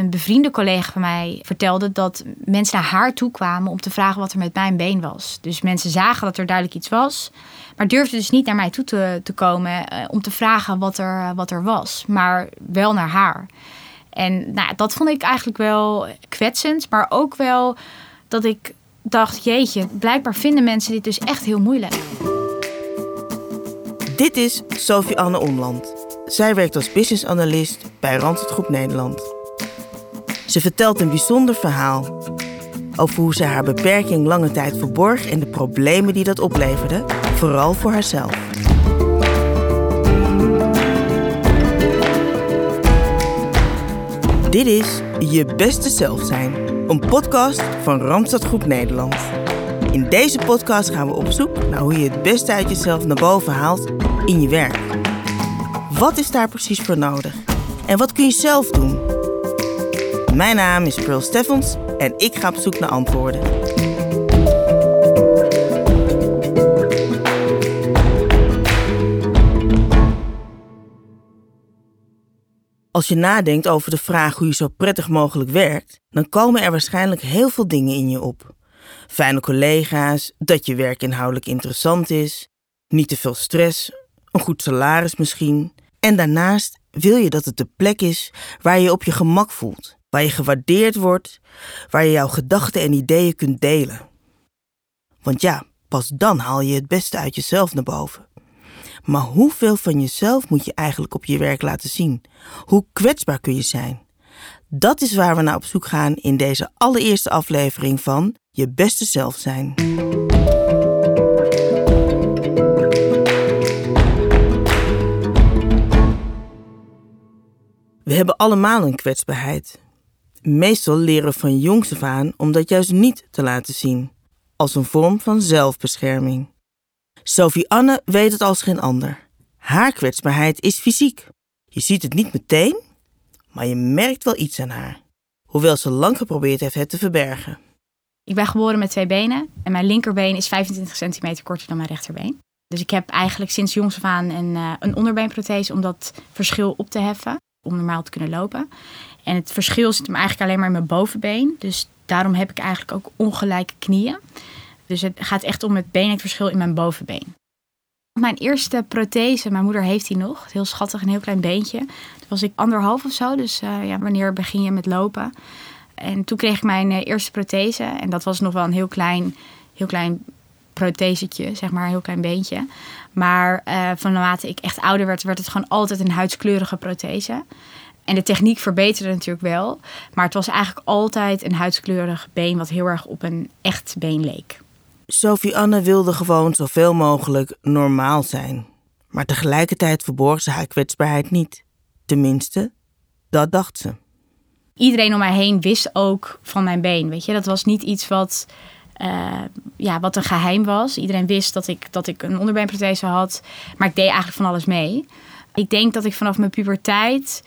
een bevriende collega van mij vertelde dat mensen naar haar toe kwamen om te vragen wat er met mijn been was. Dus mensen zagen dat er duidelijk iets was, maar durfden dus niet naar mij toe te, komen eh, om te vragen wat er, wat er was, maar wel naar haar. En nou, dat vond ik eigenlijk wel kwetsend, maar ook wel dat ik dacht, jeetje, blijkbaar vinden mensen dit dus echt heel moeilijk. Dit is Sophie Anne Omland. Zij werkt als business analyst bij Randstad Groep Nederland. Ze vertelt een bijzonder verhaal over hoe ze haar beperking lange tijd verborg en de problemen die dat opleverde, vooral voor haarzelf. Dit is Je Beste Zelf Zijn, een podcast van Randstad Groep Nederland. In deze podcast gaan we op zoek naar hoe je het beste uit jezelf naar boven haalt in je werk. Wat is daar precies voor nodig? En wat kun je zelf doen? Mijn naam is Pearl Steffens en ik ga op zoek naar antwoorden. Als je nadenkt over de vraag hoe je zo prettig mogelijk werkt, dan komen er waarschijnlijk heel veel dingen in je op. Fijne collega's, dat je werk inhoudelijk interessant is, niet te veel stress, een goed salaris misschien. En daarnaast wil je dat het de plek is waar je je op je gemak voelt, waar je gewaardeerd wordt, waar je jouw gedachten en ideeën kunt delen. Want ja, pas dan haal je het beste uit jezelf naar boven. Maar hoeveel van jezelf moet je eigenlijk op je werk laten zien? Hoe kwetsbaar kun je zijn? Dat is waar we naar op zoek gaan in deze allereerste aflevering van Je Beste Zelf Zijn. We hebben allemaal een kwetsbaarheid. Meestal leren van jongs af aan om dat juist niet te laten zien, als een vorm van zelfbescherming. Sophie Anne weet het als geen ander. Haar kwetsbaarheid is fysiek. Je ziet het niet meteen, maar je merkt wel iets aan haar. Hoewel ze lang geprobeerd heeft het te verbergen. Ik ben geboren met twee benen en mijn linkerbeen is 25 centimeter korter dan mijn rechterbeen. Dus ik heb eigenlijk sinds jongs af aan een, uh, een onderbeenprothese om dat verschil op te heffen, om normaal te kunnen lopen. En het verschil zit hem eigenlijk alleen maar in mijn bovenbeen. Dus daarom heb ik eigenlijk ook ongelijke knieën. Dus het gaat echt om het beenlengteverschil in mijn bovenbeen. Mijn eerste prothese, mijn moeder heeft die nog. Heel schattig, een heel klein beentje. Toen was ik anderhalf of zo. Dus uh, ja, wanneer begin je met lopen? En toen kreeg ik mijn uh, eerste prothese. En dat was nog wel een heel klein, heel klein prothesetje, zeg maar, een heel klein beentje. Maar uh, van naarmate ik echt ouder werd, werd het gewoon altijd een huidskleurige prothese. En de techniek verbeterde natuurlijk wel. Maar het was eigenlijk altijd een huidskleurig been wat heel erg op een echt been leek. Sophie Anne wilde gewoon zoveel mogelijk normaal zijn. Maar tegelijkertijd verborg ze haar kwetsbaarheid niet. Tenminste, dat dacht ze. Iedereen om mij heen wist ook van mijn been. Weet je, dat was niet iets wat, uh, ja, wat een geheim was. Iedereen wist dat ik, dat ik een onderbeenprothese had. Maar ik deed eigenlijk van alles mee. Ik denk dat ik vanaf mijn puberteit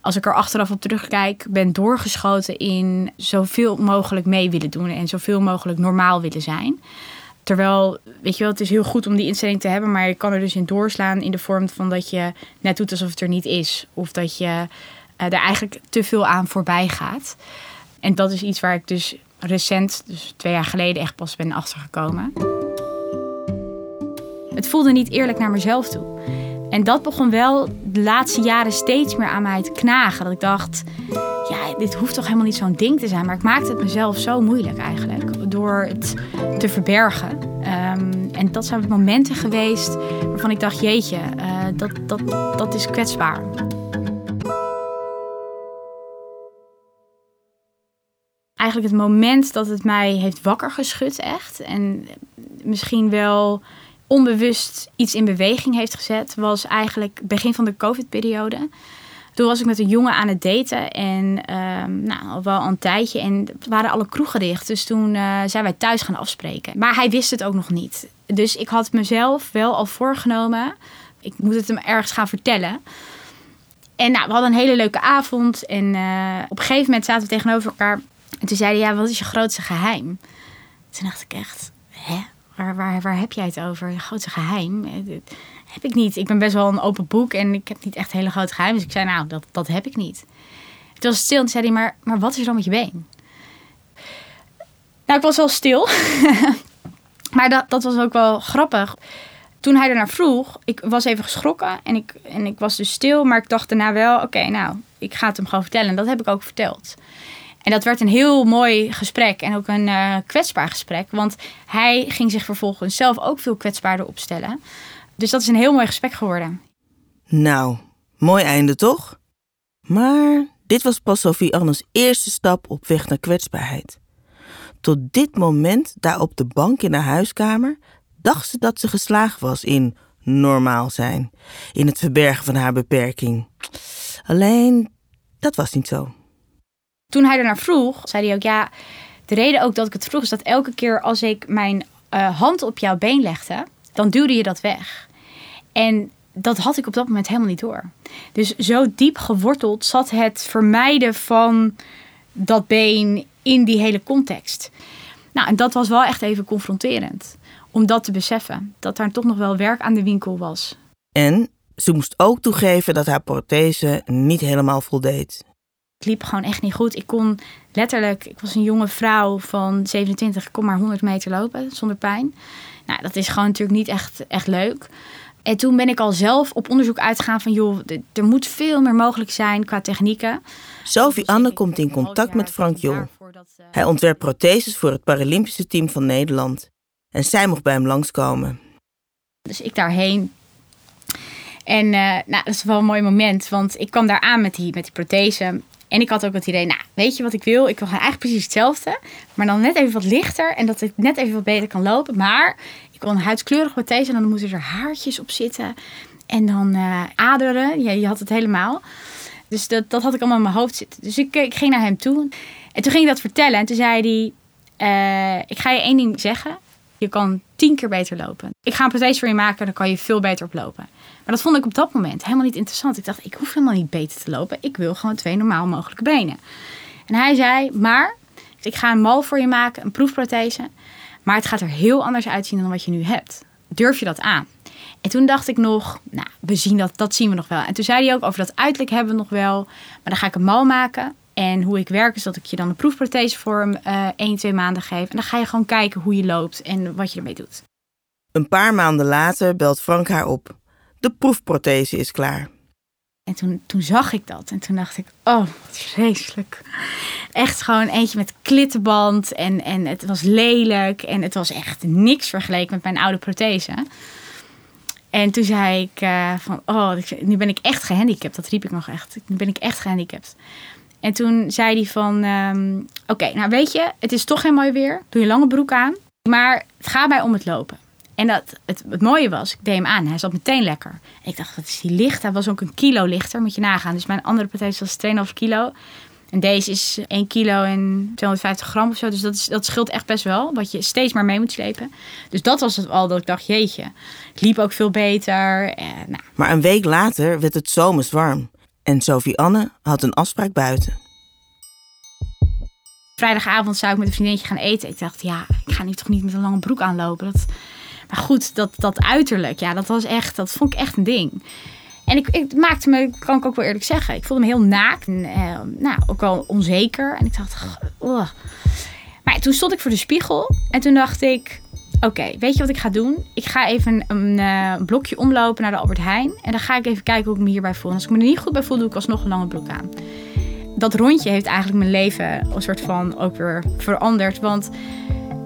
als ik er achteraf op terugkijk, ben doorgeschoten in zoveel mogelijk mee willen doen en zoveel mogelijk normaal willen zijn. Terwijl, weet je wel, het is heel goed om die instelling te hebben, maar je kan er dus in doorslaan in de vorm van dat je net doet alsof het er niet is. Of dat je uh, er eigenlijk te veel aan voorbij gaat. En dat is iets waar ik dus recent, dus twee jaar geleden, echt pas ben achtergekomen. Het voelde niet eerlijk naar mezelf toe. En dat begon wel de laatste jaren steeds meer aan mij te knagen. Dat ik dacht, ja, dit hoeft toch helemaal niet zo'n ding te zijn. Maar ik maakte het mezelf zo moeilijk eigenlijk. Door het te verbergen. Um, en dat zijn momenten geweest waarvan ik dacht, jeetje, uh, dat, dat, dat is kwetsbaar. Eigenlijk het moment dat het mij heeft wakker geschud echt. En misschien wel onbewust iets in beweging heeft gezet, was eigenlijk begin van de COVID-periode. Toen was ik met een jongen aan het daten en um, nou, al wel een tijdje. En waren alle kroegen dicht. Dus toen uh, zijn wij thuis gaan afspreken. Maar hij wist het ook nog niet. Dus ik had mezelf wel al voorgenomen. Ik moet het hem ergens gaan vertellen. En nou, we hadden een hele leuke avond. En uh, op een gegeven moment zaten we tegenover elkaar. En toen zei hij, ja, wat is je grootste geheim? Toen dacht ik echt, hè? Waar, waar, waar heb jij het over? Je grootste geheim? heb ik niet. Ik ben best wel een open boek en ik heb niet echt hele grote geheimen. Dus ik zei, nou, dat, dat heb ik niet. Toen was stil en toen zei hij, maar, maar wat is er dan met je been? Nou, ik was wel stil. maar dat, dat was ook wel grappig. Toen hij ernaar vroeg, ik was even geschrokken en ik, en ik was dus stil. Maar ik dacht daarna wel, oké, nou, ik ga het hem gewoon vertellen. En dat heb ik ook verteld. En dat werd een heel mooi gesprek en ook een uh, kwetsbaar gesprek. Want hij ging zich vervolgens zelf ook veel kwetsbaarder opstellen. Dus dat is een heel mooi gesprek geworden. Nou, mooi einde toch? Maar dit was pas Sophie Annes eerste stap op weg naar kwetsbaarheid. Tot dit moment, daar op de bank in haar huiskamer, dacht ze dat ze geslaagd was in normaal zijn, in het verbergen van haar beperking. Alleen, dat was niet zo. Toen hij ernaar vroeg, zei hij ook: Ja, de reden ook dat ik het vroeg is dat elke keer als ik mijn uh, hand op jouw been legde, dan duwde je dat weg. En dat had ik op dat moment helemaal niet door. Dus zo diep geworteld zat het vermijden van dat been in die hele context. Nou, en dat was wel echt even confronterend. Om dat te beseffen. Dat daar toch nog wel werk aan de winkel was. En ze moest ook toegeven dat haar prothese niet helemaal voldeed. Het liep gewoon echt niet goed. Ik kon letterlijk, ik was een jonge vrouw van 27, ik kon maar 100 meter lopen zonder pijn. Nou, dat is gewoon natuurlijk niet echt, echt leuk. En toen ben ik al zelf op onderzoek uitgegaan van joh, er moet veel meer mogelijk zijn qua technieken. Sophie Anne komt in contact met Frank Jong. Hij ontwerpt protheses voor het Paralympische team van Nederland. En zij mocht bij hem langskomen. Dus ik daarheen. En uh, nou, dat is wel een mooi moment, want ik kwam daar aan met die, met die prothese. En ik had ook het idee, nou, weet je wat ik wil? Ik wil eigenlijk precies hetzelfde, maar dan net even wat lichter en dat ik net even wat beter kan lopen. Maar ik wil een huidskleurig prothese en dan moeten er haartjes op zitten. En dan uh, aderen, ja, je had het helemaal. Dus dat, dat had ik allemaal in mijn hoofd zitten. Dus ik, ging naar hem toe. En toen ging ik dat vertellen. En toen zei hij, uh, ik ga je één ding zeggen. Je kan tien keer beter lopen. Ik ga een prothese voor je maken, dan kan je veel beter oplopen. Maar dat vond ik op dat moment helemaal niet interessant. Ik dacht, ik hoef helemaal niet beter te lopen. Ik wil gewoon twee normaal mogelijke benen. En hij zei, maar ik ga een mal voor je maken, een proefprothese. Maar het gaat er heel anders uitzien dan wat je nu hebt. Durf je dat aan? En toen dacht ik nog, nou, we zien dat, dat zien we nog wel. En toen zei hij ook, over dat uiterlijk hebben we nog wel. Maar dan ga ik een mal maken. En hoe ik werk is dat ik je dan een proefprothese voor uh, 1, 2 maanden geef. En dan ga je gewoon kijken hoe je loopt en wat je ermee doet. Een paar maanden later belt Frank haar op. De proefprothese is klaar. En toen, toen zag ik dat. En toen dacht ik, oh, wat vreselijk. Echt gewoon eentje met klittenband. En, en het was lelijk. En het was echt niks vergeleken met mijn oude prothese. En toen zei ik uh, van, oh, nu ben ik echt gehandicapt. Dat riep ik nog echt. Nu ben ik echt gehandicapt. En toen zei hij van, um, oké, nou weet je, het is toch geen mooi weer. Doe je lange broek aan. Maar het gaat mij om het lopen. En dat, het, het mooie was, ik deed hem aan. Hij zat meteen lekker. En ik dacht, wat is die licht? Hij was ook een kilo lichter, moet je nagaan. Dus mijn andere prothese was 2,5 kilo. En deze is 1 kilo en 250 gram of zo. Dus dat, is, dat scheelt echt best wel. Wat je steeds maar mee moet slepen. Dus dat was het al dat ik dacht, jeetje. Het liep ook veel beter. En, nou. Maar een week later werd het zomers warm. En Sophie Anne had een afspraak buiten. Vrijdagavond zou ik met een vriendinnetje gaan eten. Ik dacht, ja, ik ga nu toch niet met een lange broek aanlopen. Dat, maar goed, dat, dat uiterlijk, ja, dat was echt, dat vond ik echt een ding. En ik, ik maakte me, kan ik ook wel eerlijk zeggen, ik voelde me heel naakt. Eh, nou, ook wel onzeker. En ik dacht, oh. Maar toen stond ik voor de spiegel en toen dacht ik, oké, weet je wat ik ga doen? Ik ga even een, uh, blokje omlopen naar de Albert Heijn. En dan ga ik even kijken hoe ik me hierbij voel. En als ik me er niet goed bij voel, doe ik alsnog een lange broek aan. Dat rondje heeft eigenlijk mijn leven een soort van ook weer veranderd. Want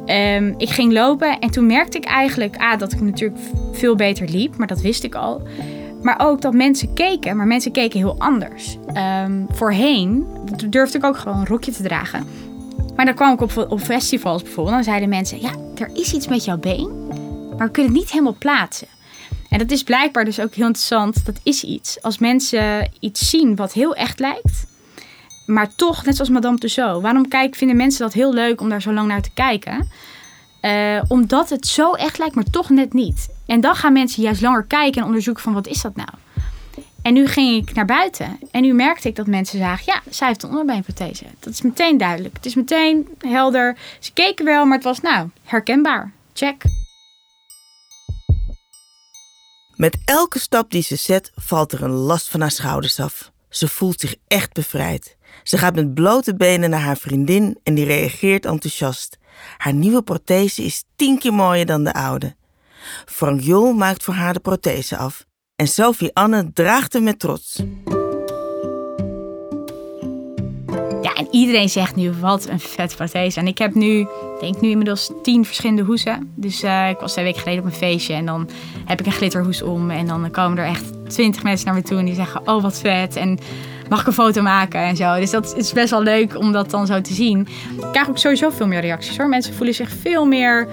Um, ik ging lopen en toen merkte ik eigenlijk ah, dat ik natuurlijk veel beter liep, maar dat wist ik al. Maar ook dat mensen keken, maar mensen keken heel anders. Um, voorheen durfde ik ook gewoon een rokje te dragen. Maar dan kwam ik op, op festivals bijvoorbeeld. Dan zeiden mensen: Ja, er is iets met jouw been, maar we kunnen het niet helemaal plaatsen. En dat is blijkbaar dus ook heel interessant. Dat is iets. Als mensen iets zien wat heel echt lijkt, maar toch, net zoals Madame Tussauds, waarom kijk, vinden mensen dat heel leuk om daar zo lang naar te kijken? Uh, omdat het zo echt lijkt, maar toch net niet. En dan gaan mensen juist langer kijken en onderzoeken van wat is dat nou? En nu ging ik naar buiten en nu merkte ik dat mensen zagen, ja, zij heeft een onderbeenprothese. Dat is meteen duidelijk. Het is meteen helder. Ze keken wel, maar het was nou herkenbaar. Check. Met elke stap die ze zet, valt er een last van haar schouders af. Ze voelt zich echt bevrijd. Ze gaat met blote benen naar haar vriendin en die reageert enthousiast. Haar nieuwe prothese is tien keer mooier dan de oude. Frank Jol maakt voor haar de prothese af en Sophie Anne draagt hem met trots. Ja, en iedereen zegt nu wat een vet prothese. En ik heb nu, denk nu inmiddels tien verschillende hoesen. Dus uh, ik was twee weken geleden op een feestje en dan heb ik een glitterhoes om. En dan komen er echt twintig mensen naar me toe en die zeggen, oh wat vet. En mag ik een foto maken en zo. Dus dat is best wel leuk om dat dan zo te zien. Ik krijg ook sowieso veel meer reacties hoor. Mensen voelen zich veel meer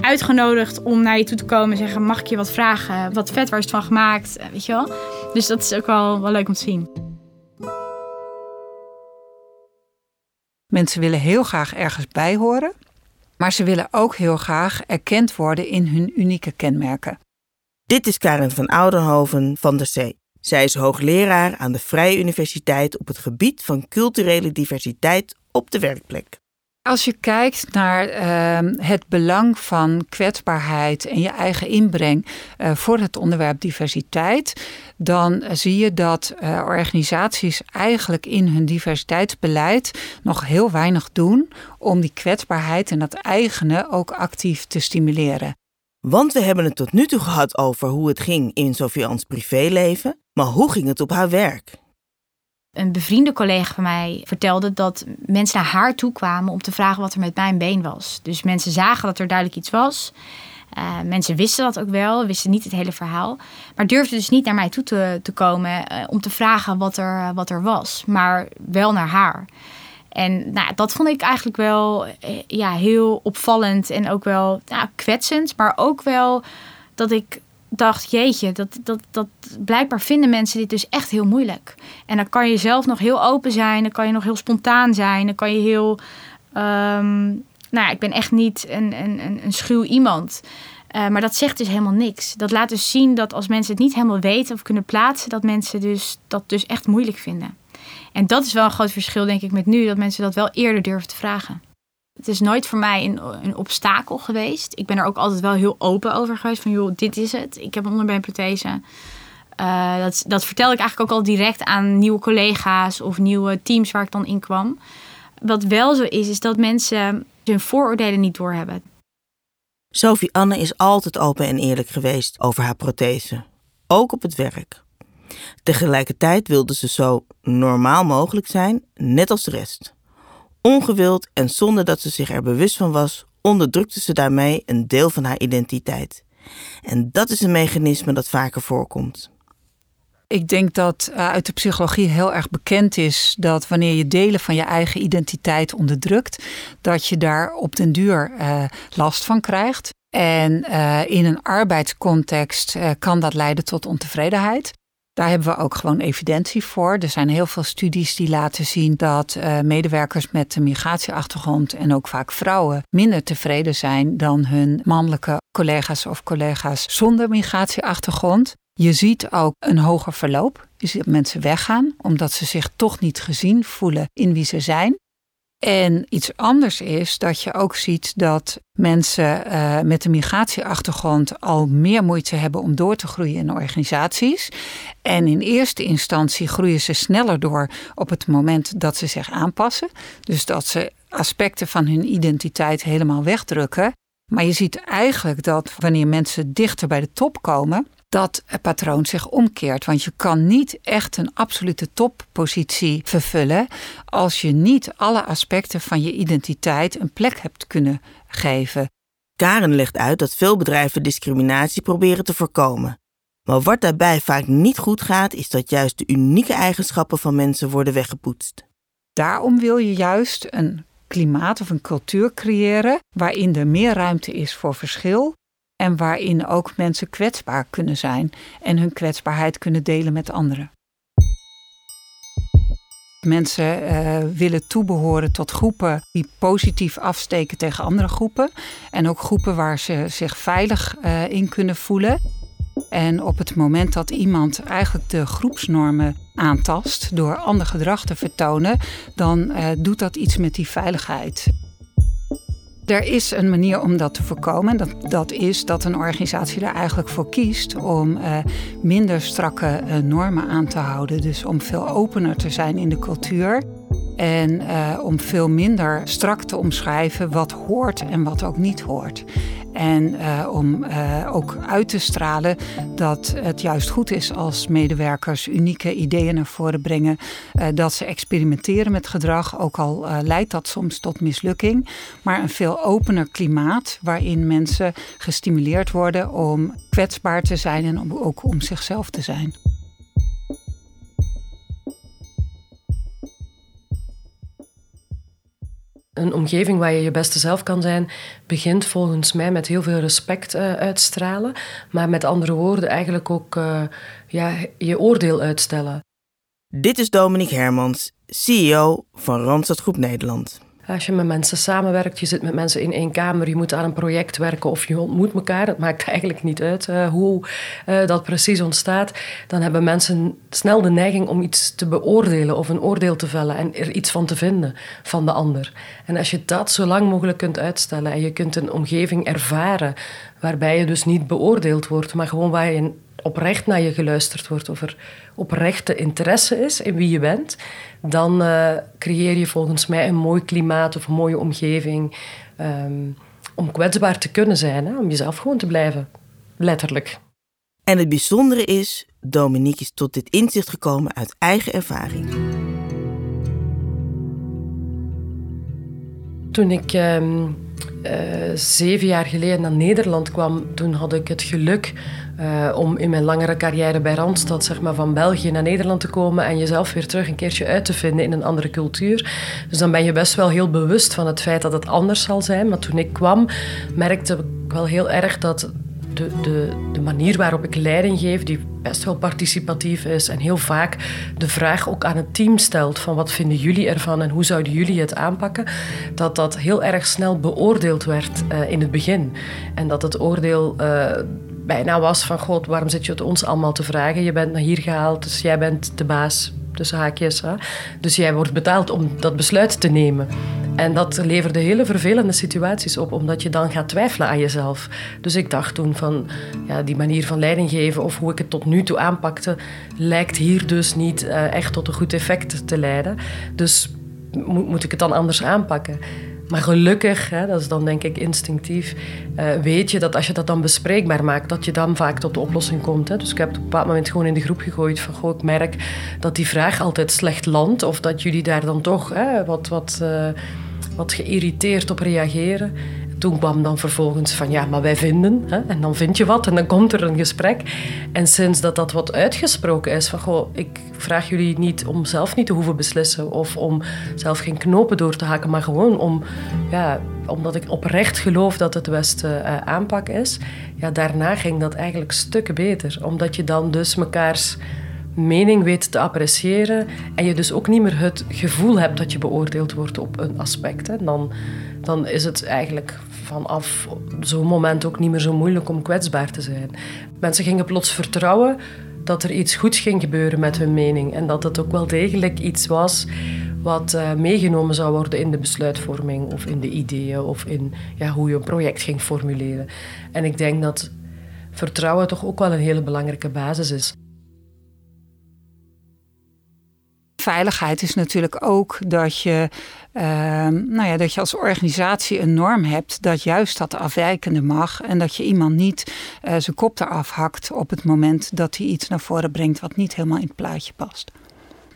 uitgenodigd om naar je toe te komen en zeggen: Mag ik je wat vragen? Wat vet, waar is het van gemaakt? Weet je wel? Dus dat is ook wel, wel leuk om te zien. Mensen willen heel graag ergens bij horen, maar ze willen ook heel graag erkend worden in hun unieke kenmerken. Dit is Karen van Oudenhoven van der Zee. Zij is hoogleraar aan de Vrije Universiteit op het gebied van culturele diversiteit op de werkplek. Als je kijkt naar uh, het belang van kwetsbaarheid en je eigen inbreng uh, voor het onderwerp diversiteit, dan zie je dat uh, organisaties eigenlijk in hun diversiteitsbeleid nog heel weinig doen om die kwetsbaarheid en dat eigene ook actief te stimuleren. Want we hebben het tot nu toe gehad over hoe het ging in Sofians privéleven, maar hoe ging het op haar werk? Een bevriende collega van mij vertelde dat mensen naar haar toe kwamen om te vragen wat er met mijn been was. Dus mensen zagen dat er duidelijk iets was. Uh, mensen wisten dat ook wel, wisten niet het hele verhaal. Maar durfden dus niet naar mij toe te, te komen uh, om te vragen wat er, wat er was. Maar wel naar haar. En nou, dat vond ik eigenlijk wel uh, ja, heel opvallend en ook wel nou, kwetsend. Maar ook wel dat ik dacht, jeetje, dat, dat, dat blijkbaar vinden mensen dit dus echt heel moeilijk. En dan kan je zelf nog heel open zijn, dan kan je nog heel spontaan zijn, dan kan je heel. Um, nou ja, ik ben echt niet een, een, een schuw iemand. Uh, maar dat zegt dus helemaal niks. Dat laat dus zien dat als mensen het niet helemaal weten of kunnen plaatsen, dat mensen dus, dat dus echt moeilijk vinden. En dat is wel een groot verschil, denk ik, met nu, dat mensen dat wel eerder durven te vragen. Het is nooit voor mij een, een obstakel geweest. Ik ben er ook altijd wel heel open over geweest. Van joh, dit is het. Ik heb een onderbeenprothese. Uh, dat, dat vertel ik eigenlijk ook al direct aan nieuwe collega's of nieuwe teams waar ik dan in kwam. Wat wel zo is, is dat mensen hun vooroordelen niet doorhebben. Sophie Anne is altijd open en eerlijk geweest over haar prothese. Ook op het werk. Tegelijkertijd wilde ze zo normaal mogelijk zijn, net als de rest. Ongewild en zonder dat ze zich er bewust van was, onderdrukte ze daarmee een deel van haar identiteit. En dat is een mechanisme dat vaker voorkomt. Ik denk dat uh, uit de psychologie heel erg bekend is dat wanneer je delen van je eigen identiteit onderdrukt, dat je daar op den duur uh, last van krijgt. En uh, in een arbeidscontext kan dat leiden tot ontevredenheid. Daar hebben we ook gewoon evidentie voor. Er zijn heel veel studies die laten zien dat uh, medewerkers met een migratieachtergrond en ook vaak vrouwen minder tevreden zijn dan hun mannelijke collega's of collega's zonder migratieachtergrond. Je ziet ook een hoger verloop. Je ziet mensen weggaan omdat ze zich toch niet gezien voelen in wie ze zijn. En iets anders is dat je ook ziet dat mensen uh, met een migratieachtergrond al meer moeite hebben om door te groeien in organisaties. En in eerste instantie groeien ze sneller door op het moment dat ze zich aanpassen. Dus dat ze aspecten van hun identiteit helemaal wegdrukken. Maar je ziet eigenlijk dat wanneer mensen dichter bij de top komen, dat het patroon zich omkeert. Want je kan niet echt een absolute toppositie vervullen als je niet alle aspecten van je identiteit een plek hebt kunnen geven. Karen legt uit dat veel bedrijven discriminatie proberen te voorkomen. Maar wat daarbij vaak niet goed gaat, is dat juist de unieke eigenschappen van mensen worden weggepoetst. Daarom wil je juist een klimaat of een cultuur creëren waarin er meer ruimte is voor verschil en waarin ook mensen kwetsbaar kunnen zijn en hun kwetsbaarheid kunnen delen met anderen. Mensen uh, willen toebehoren tot groepen die positief afsteken tegen andere groepen. En ook groepen waar ze zich veilig uh, in kunnen voelen. En op het moment dat iemand eigenlijk de groepsnormen aantast door ander gedrag te vertonen, dan uh, doet dat iets met die veiligheid. Er is een manier om dat te voorkomen. Dat, dat is dat een organisatie er eigenlijk voor kiest om uh, minder strakke uh, normen aan te houden. Dus om veel opener te zijn in de cultuur. En uh, om veel minder strak te omschrijven wat hoort en wat ook niet hoort. En uh, om uh, ook uit te stralen dat het juist goed is als medewerkers unieke ideeën naar voren brengen. dat ze experimenteren met gedrag, ook al leidt dat soms tot mislukking. Maar een veel opener klimaat waarin mensen gestimuleerd worden om kwetsbaar te zijn en om, ook om zichzelf te zijn. Een omgeving waar je je beste zelf kan zijn, begint volgens mij met heel veel respect uh, uitstralen. Maar met andere woorden, eigenlijk ook uh, ja, je oordeel uitstellen. Dit is Dominique Hermans, CEO van Randstad Groep Nederland. Als je met mensen samenwerkt, je zit met mensen in één kamer, je moet aan een project werken of je ontmoet elkaar, het maakt eigenlijk niet uit uh, hoe uh, dat precies ontstaat, dan hebben mensen snel de neiging om iets te beoordelen of een oordeel te vellen en er iets van te vinden van de ander. En als je dat zo lang mogelijk kunt uitstellen en je kunt een omgeving ervaren waarbij je dus niet beoordeeld wordt, maar gewoon waar je oprecht naar je geluisterd wordt, of er oprechte interesse is in wie je bent, dan uh, creëer je volgens mij een mooi klimaat of een mooie omgeving um, om kwetsbaar te kunnen zijn, hè? om jezelf gewoon te blijven, letterlijk. En het bijzondere is, Dominique is tot dit inzicht gekomen uit eigen ervaring. Toen ik um, uh, zeven jaar geleden naar Nederland kwam, toen had ik het geluk uh, om in mijn langere carrière bij Randstad zeg maar, van België naar Nederland te komen en jezelf weer terug een keertje uit te vinden in een andere cultuur. Dus dan ben je best wel heel bewust van het feit dat het anders zal zijn. Maar toen ik kwam, merkte ik wel heel erg dat de, de, de manier waarop ik leiding geef, die best wel participatief is en heel vaak de vraag ook aan het team stelt van wat vinden jullie ervan en hoe zouden jullie het aanpakken, dat dat heel erg snel beoordeeld werd uh, in het begin. En dat het oordeel uh, bijna was van... God, waarom zit je het ons allemaal te vragen? Je bent naar hier gehaald, dus jij bent de baas, tussen haakjes. Dus jij wordt betaald om dat besluit te nemen. En dat leverde hele vervelende situaties op, omdat je dan gaat twijfelen aan jezelf. Dus ik dacht toen van, ja, die manier van leiding geven of hoe ik het tot nu toe aanpakte, lijkt hier dus niet uh, echt tot een goed effect te leiden. Dus moet ik het dan anders aanpakken? Maar gelukkig, hè, dat is dan denk ik instinctief, uh, weet je dat als je dat dan bespreekbaar maakt, dat je dan vaak tot de oplossing komt. Hè. Dus ik heb op een bepaald moment gewoon in de groep gegooid van, ik merk dat die vraag altijd slecht landt. Of dat jullie daar dan toch hè, wat, wat, uh, wat geïrriteerd op reageren toen kwam dan vervolgens van ja, maar wij vinden. Hè? En dan vind je wat en dan komt er een gesprek. En sinds dat dat wat uitgesproken is van goh, ik vraag jullie niet om zelf niet te hoeven beslissen of om zelf geen knopen door te haken, maar gewoon om, ja, omdat ik oprecht geloof dat het de beste uh, aanpak is. Ja, daarna ging dat eigenlijk stukken beter. Omdat je dan dus mekaars mening weet te appreciëren en je dus ook niet meer het gevoel hebt dat je beoordeeld wordt op een aspect. Hè. Dan, dan is het eigenlijk vanaf zo'n moment ook niet meer zo moeilijk om kwetsbaar te zijn. Mensen gingen plots vertrouwen dat er iets goeds ging gebeuren met hun mening en dat het ook wel degelijk iets was wat uh, meegenomen zou worden in de besluitvorming of in de ideeën of in ja, hoe je een project ging formuleren. En ik denk dat vertrouwen toch ook wel een hele belangrijke basis is. Veiligheid is natuurlijk ook dat je, uh, nou ja, dat je als organisatie een norm hebt dat juist dat afwijkende mag. En dat je iemand niet uh, zijn kop eraf hakt op het moment dat hij iets naar voren brengt wat niet helemaal in het plaatje past.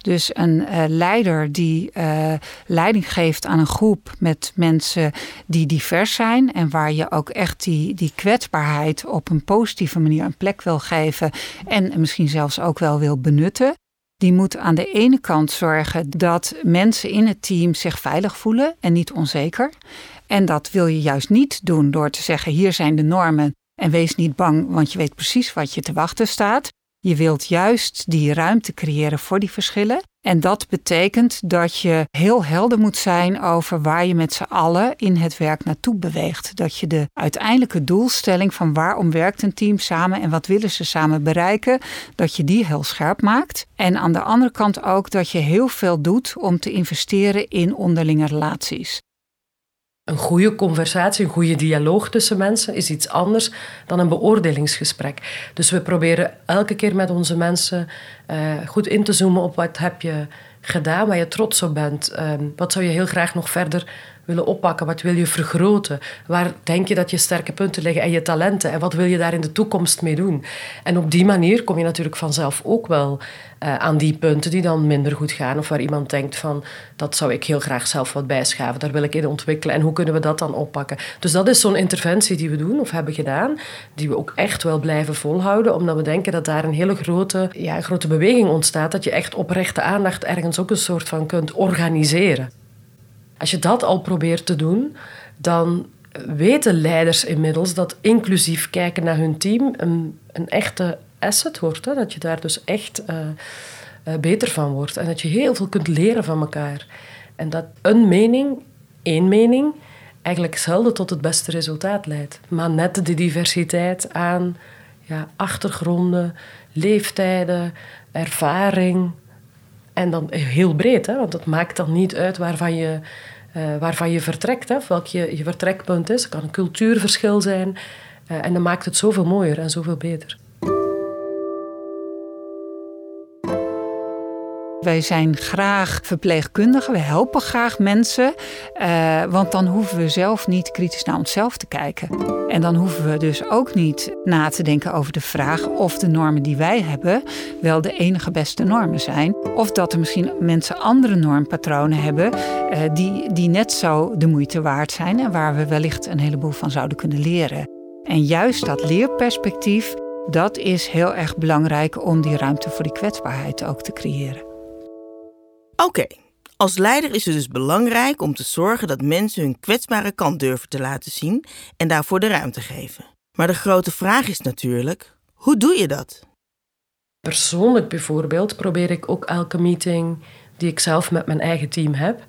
Dus een uh, leider die uh, leiding geeft aan een groep met mensen die divers zijn en waar je ook echt die, die kwetsbaarheid op een positieve manier een plek wil geven en misschien zelfs ook wel wil benutten die moet aan de ene kant zorgen dat mensen in het team zich veilig voelen en niet onzeker. En dat wil je juist niet doen door te zeggen: hier zijn de normen en wees niet bang, want je weet precies wat je te wachten staat. Je wilt juist die ruimte creëren voor die verschillen. En dat betekent dat je heel helder moet zijn over waar je met z'n allen in het werk naartoe beweegt. Dat je de uiteindelijke doelstelling van waarom werkt een team samen en wat willen ze samen bereiken, dat je die heel scherp maakt. En aan de andere kant ook dat je heel veel doet om te investeren in onderlinge relaties. Een goede conversatie, een goede dialoog tussen mensen is iets anders dan een beoordelingsgesprek. Dus we proberen elke keer met onze mensen uh, goed in te zoomen op wat heb je gedaan waar je trots op bent? Ehm, wat zou je heel graag nog verder willen oppakken? Wat wil je vergroten? Waar denk je dat je sterke punten liggen en je talenten? En wat wil je daar in de toekomst mee doen? En op die manier kom je natuurlijk vanzelf ook wel uh, aan die punten die dan minder goed gaan. Of waar iemand denkt van, dat zou ik heel graag zelf wat bijschaven. Daar wil ik in ontwikkelen. En hoe kunnen we dat dan oppakken? Dus dat is zo'n interventie die we doen of hebben gedaan. Die we ook echt wel blijven volhouden. Omdat we denken dat daar een hele grote, ja, grote beweging ontstaat. Dat je echt oprechte aandacht ergens ook een soort van kunt organiseren. Als je dat al probeert te doen, dan weten leiders inmiddels dat inclusief kijken naar hun team een, een echte asset wordt. Hè? Dat je daar dus echt uh, uh, beter van wordt. En dat je heel veel kunt leren van elkaar. En dat een mening, één mening, eigenlijk zelden tot het beste resultaat leidt. Maar net de diversiteit aan ja, achtergronden, leeftijden, ervaring. En dan heel breed, hè? want het maakt dan niet uit waarvan je, uh, waarvan je vertrekt. Hè? Welk je, je vertrekpunt is. Het kan een cultuurverschil zijn. en dat maakt het zoveel mooier en zoveel beter. Wij zijn graag verpleegkundigen, we helpen graag mensen, uh, want dan hoeven we zelf niet kritisch naar onszelf te kijken. En dan hoeven we dus ook niet na te denken over de vraag of de normen die wij hebben wel de enige beste normen zijn. Of dat er misschien mensen andere normpatronen hebben uh, die, die net zo de moeite waard zijn en waar we wellicht een heleboel van zouden kunnen leren. En juist dat leerperspectief, dat is heel erg belangrijk om die ruimte voor die kwetsbaarheid ook te creëren. Oké, als leider is het dus belangrijk om te zorgen dat mensen hun kwetsbare kant durven te laten zien en daarvoor de ruimte geven. Maar de grote vraag is natuurlijk: hoe doe je dat? Persoonlijk bijvoorbeeld probeer ik ook elke meeting die ik zelf met mijn eigen team heb,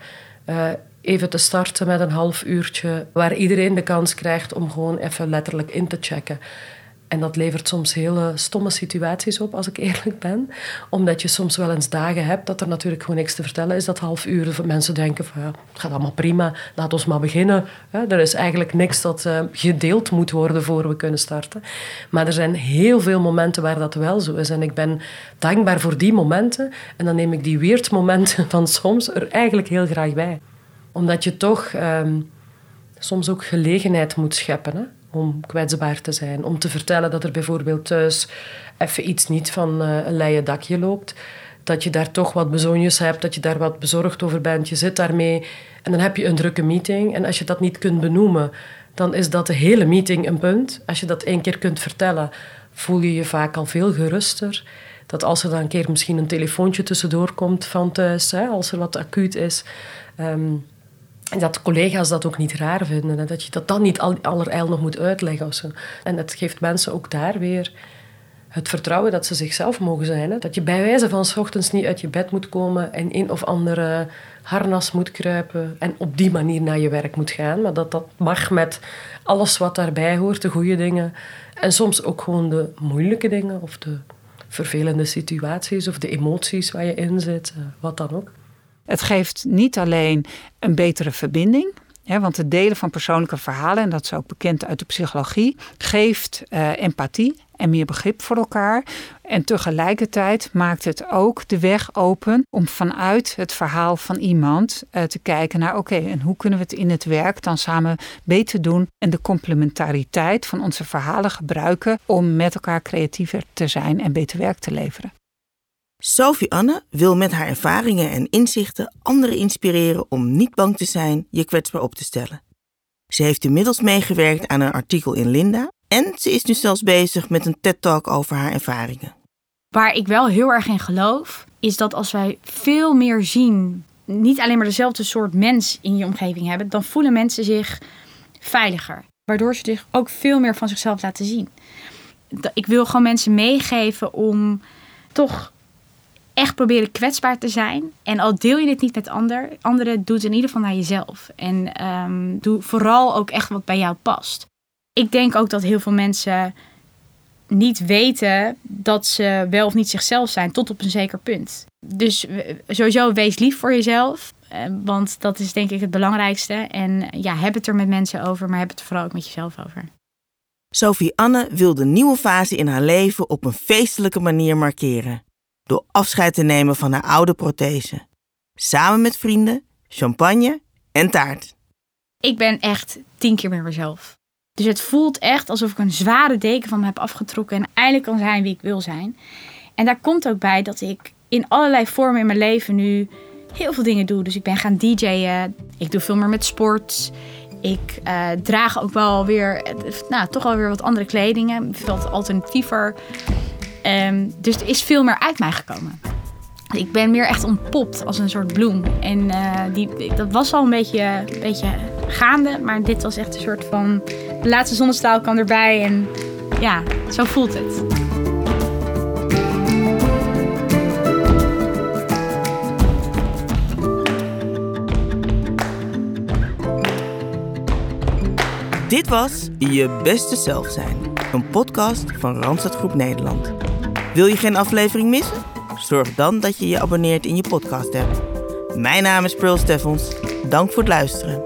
uh, even te starten met een half uurtje waar iedereen de kans krijgt om gewoon even letterlijk in te checken. En dat levert soms hele stomme situaties op, als ik eerlijk ben. Omdat je soms wel eens dagen hebt dat er natuurlijk gewoon niks te vertellen is. Dat half uur mensen denken van ja, het gaat allemaal prima, laat ons maar beginnen. er is eigenlijk niks dat uh, gedeeld moet worden voor we kunnen starten. Maar er zijn heel veel momenten waar dat wel zo is. En ik ben dankbaar voor die momenten. En dan neem ik die weird momenten van soms er eigenlijk heel graag bij. Omdat je toch um, soms ook gelegenheid moet scheppen. Om kwetsbaar te zijn. Om te vertellen dat er bijvoorbeeld thuis even iets niet van uh, een leien dakje loopt. Dat je daar toch wat bezonjes hebt, dat je daar wat bezorgd over bent. Je zit daarmee en dan heb je een drukke meeting. En als je dat niet kunt benoemen, dan is dat de hele meeting een punt. Als je dat één keer kunt vertellen, voel je je vaak al veel geruster. Dat als er dan een keer misschien een telefoontje tussendoor komt van thuis, hè, als er wat acuut is... Um, en dat collega's dat ook niet raar vinden. En dat je dat dan niet al, allerijl nog moet uitleggen. En het geeft mensen ook daar weer het vertrouwen dat ze zichzelf mogen zijn. Dat je bij wijze van s ochtends niet uit je bed moet komen en een of andere harnas moet kruipen en op die manier naar je werk moet gaan. Maar dat dat mag met alles wat daarbij hoort, de goede dingen. En soms ook gewoon de moeilijke dingen of de vervelende situaties of de emoties waar je in zit, eh, wat dan ook. Het geeft niet alleen een betere verbinding. want het delen van persoonlijke verhalen, en dat is ook bekend uit de psychologie, geeft uh, empathie en meer begrip voor elkaar. En tegelijkertijd maakt het ook de weg open om vanuit het verhaal van iemand uh, te kijken naar: oké, en hoe kunnen we het in het werk dan samen beter doen en de complementariteit van onze verhalen gebruiken om met elkaar creatiever te zijn en beter werk te leveren. Sophie Anne wil met haar ervaringen en inzichten anderen inspireren om niet bang te zijn je kwetsbaar op te stellen. Ze heeft inmiddels meegewerkt aan een artikel in Linda en ze is nu zelfs bezig met een TED-talk over haar ervaringen. Waar ik wel heel erg in geloof, is dat als wij veel meer zien, niet alleen maar dezelfde soort mens in je omgeving hebben, dan voelen mensen zich veiliger. Waardoor ze zich ook veel meer van zichzelf laten zien. Ik wil gewoon mensen meegeven om toch echt proberen kwetsbaar te zijn. En al deel je dit niet met ander, anderen, doe het in ieder geval naar jezelf. En um, doe vooral ook echt wat bij jou past. Ik denk ook dat heel veel mensen niet weten dat ze wel of niet zichzelf zijn, tot op een zeker punt. Dus sowieso wees lief voor jezelf. Eh, want dat is denk ik het belangrijkste. En ja, heb het er met mensen over, maar heb het er vooral ook met jezelf over. Sophie Anne wil de nieuwe fase in haar leven op een feestelijke manier markeren door afscheid te nemen van haar oude prothese. Samen met vrienden, champagne en taart. Ik ben echt tien keer meer mezelf. Dus het voelt echt alsof ik een zware deken van me heb afgetrokken en eindelijk kan zijn wie ik wil zijn. En daar komt ook bij dat ik in allerlei vormen in mijn leven nu heel veel dingen doe. Dus ik ben gaan DJ'en, ik doe veel meer met sport. Ik uh, draag ook wel weer, nou, toch wel weer wat andere kledingen, veel alternatiever. Um, dus er is veel meer uit mij gekomen. Ik ben meer echt ontpopt als een soort bloem. En uh, die, dat was al een beetje, een beetje gaande, maar dit was echt een soort van. De laatste zonnestraal kwam erbij en ja, zo voelt het. Dit was Je Beste Zelf Zijn, een podcast van Randstad Groep Nederland. Wil je geen aflevering missen? Zorg dan dat je je abonneert in je podcast app. Mijn naam is Pearl Steffens. Dank voor het luisteren.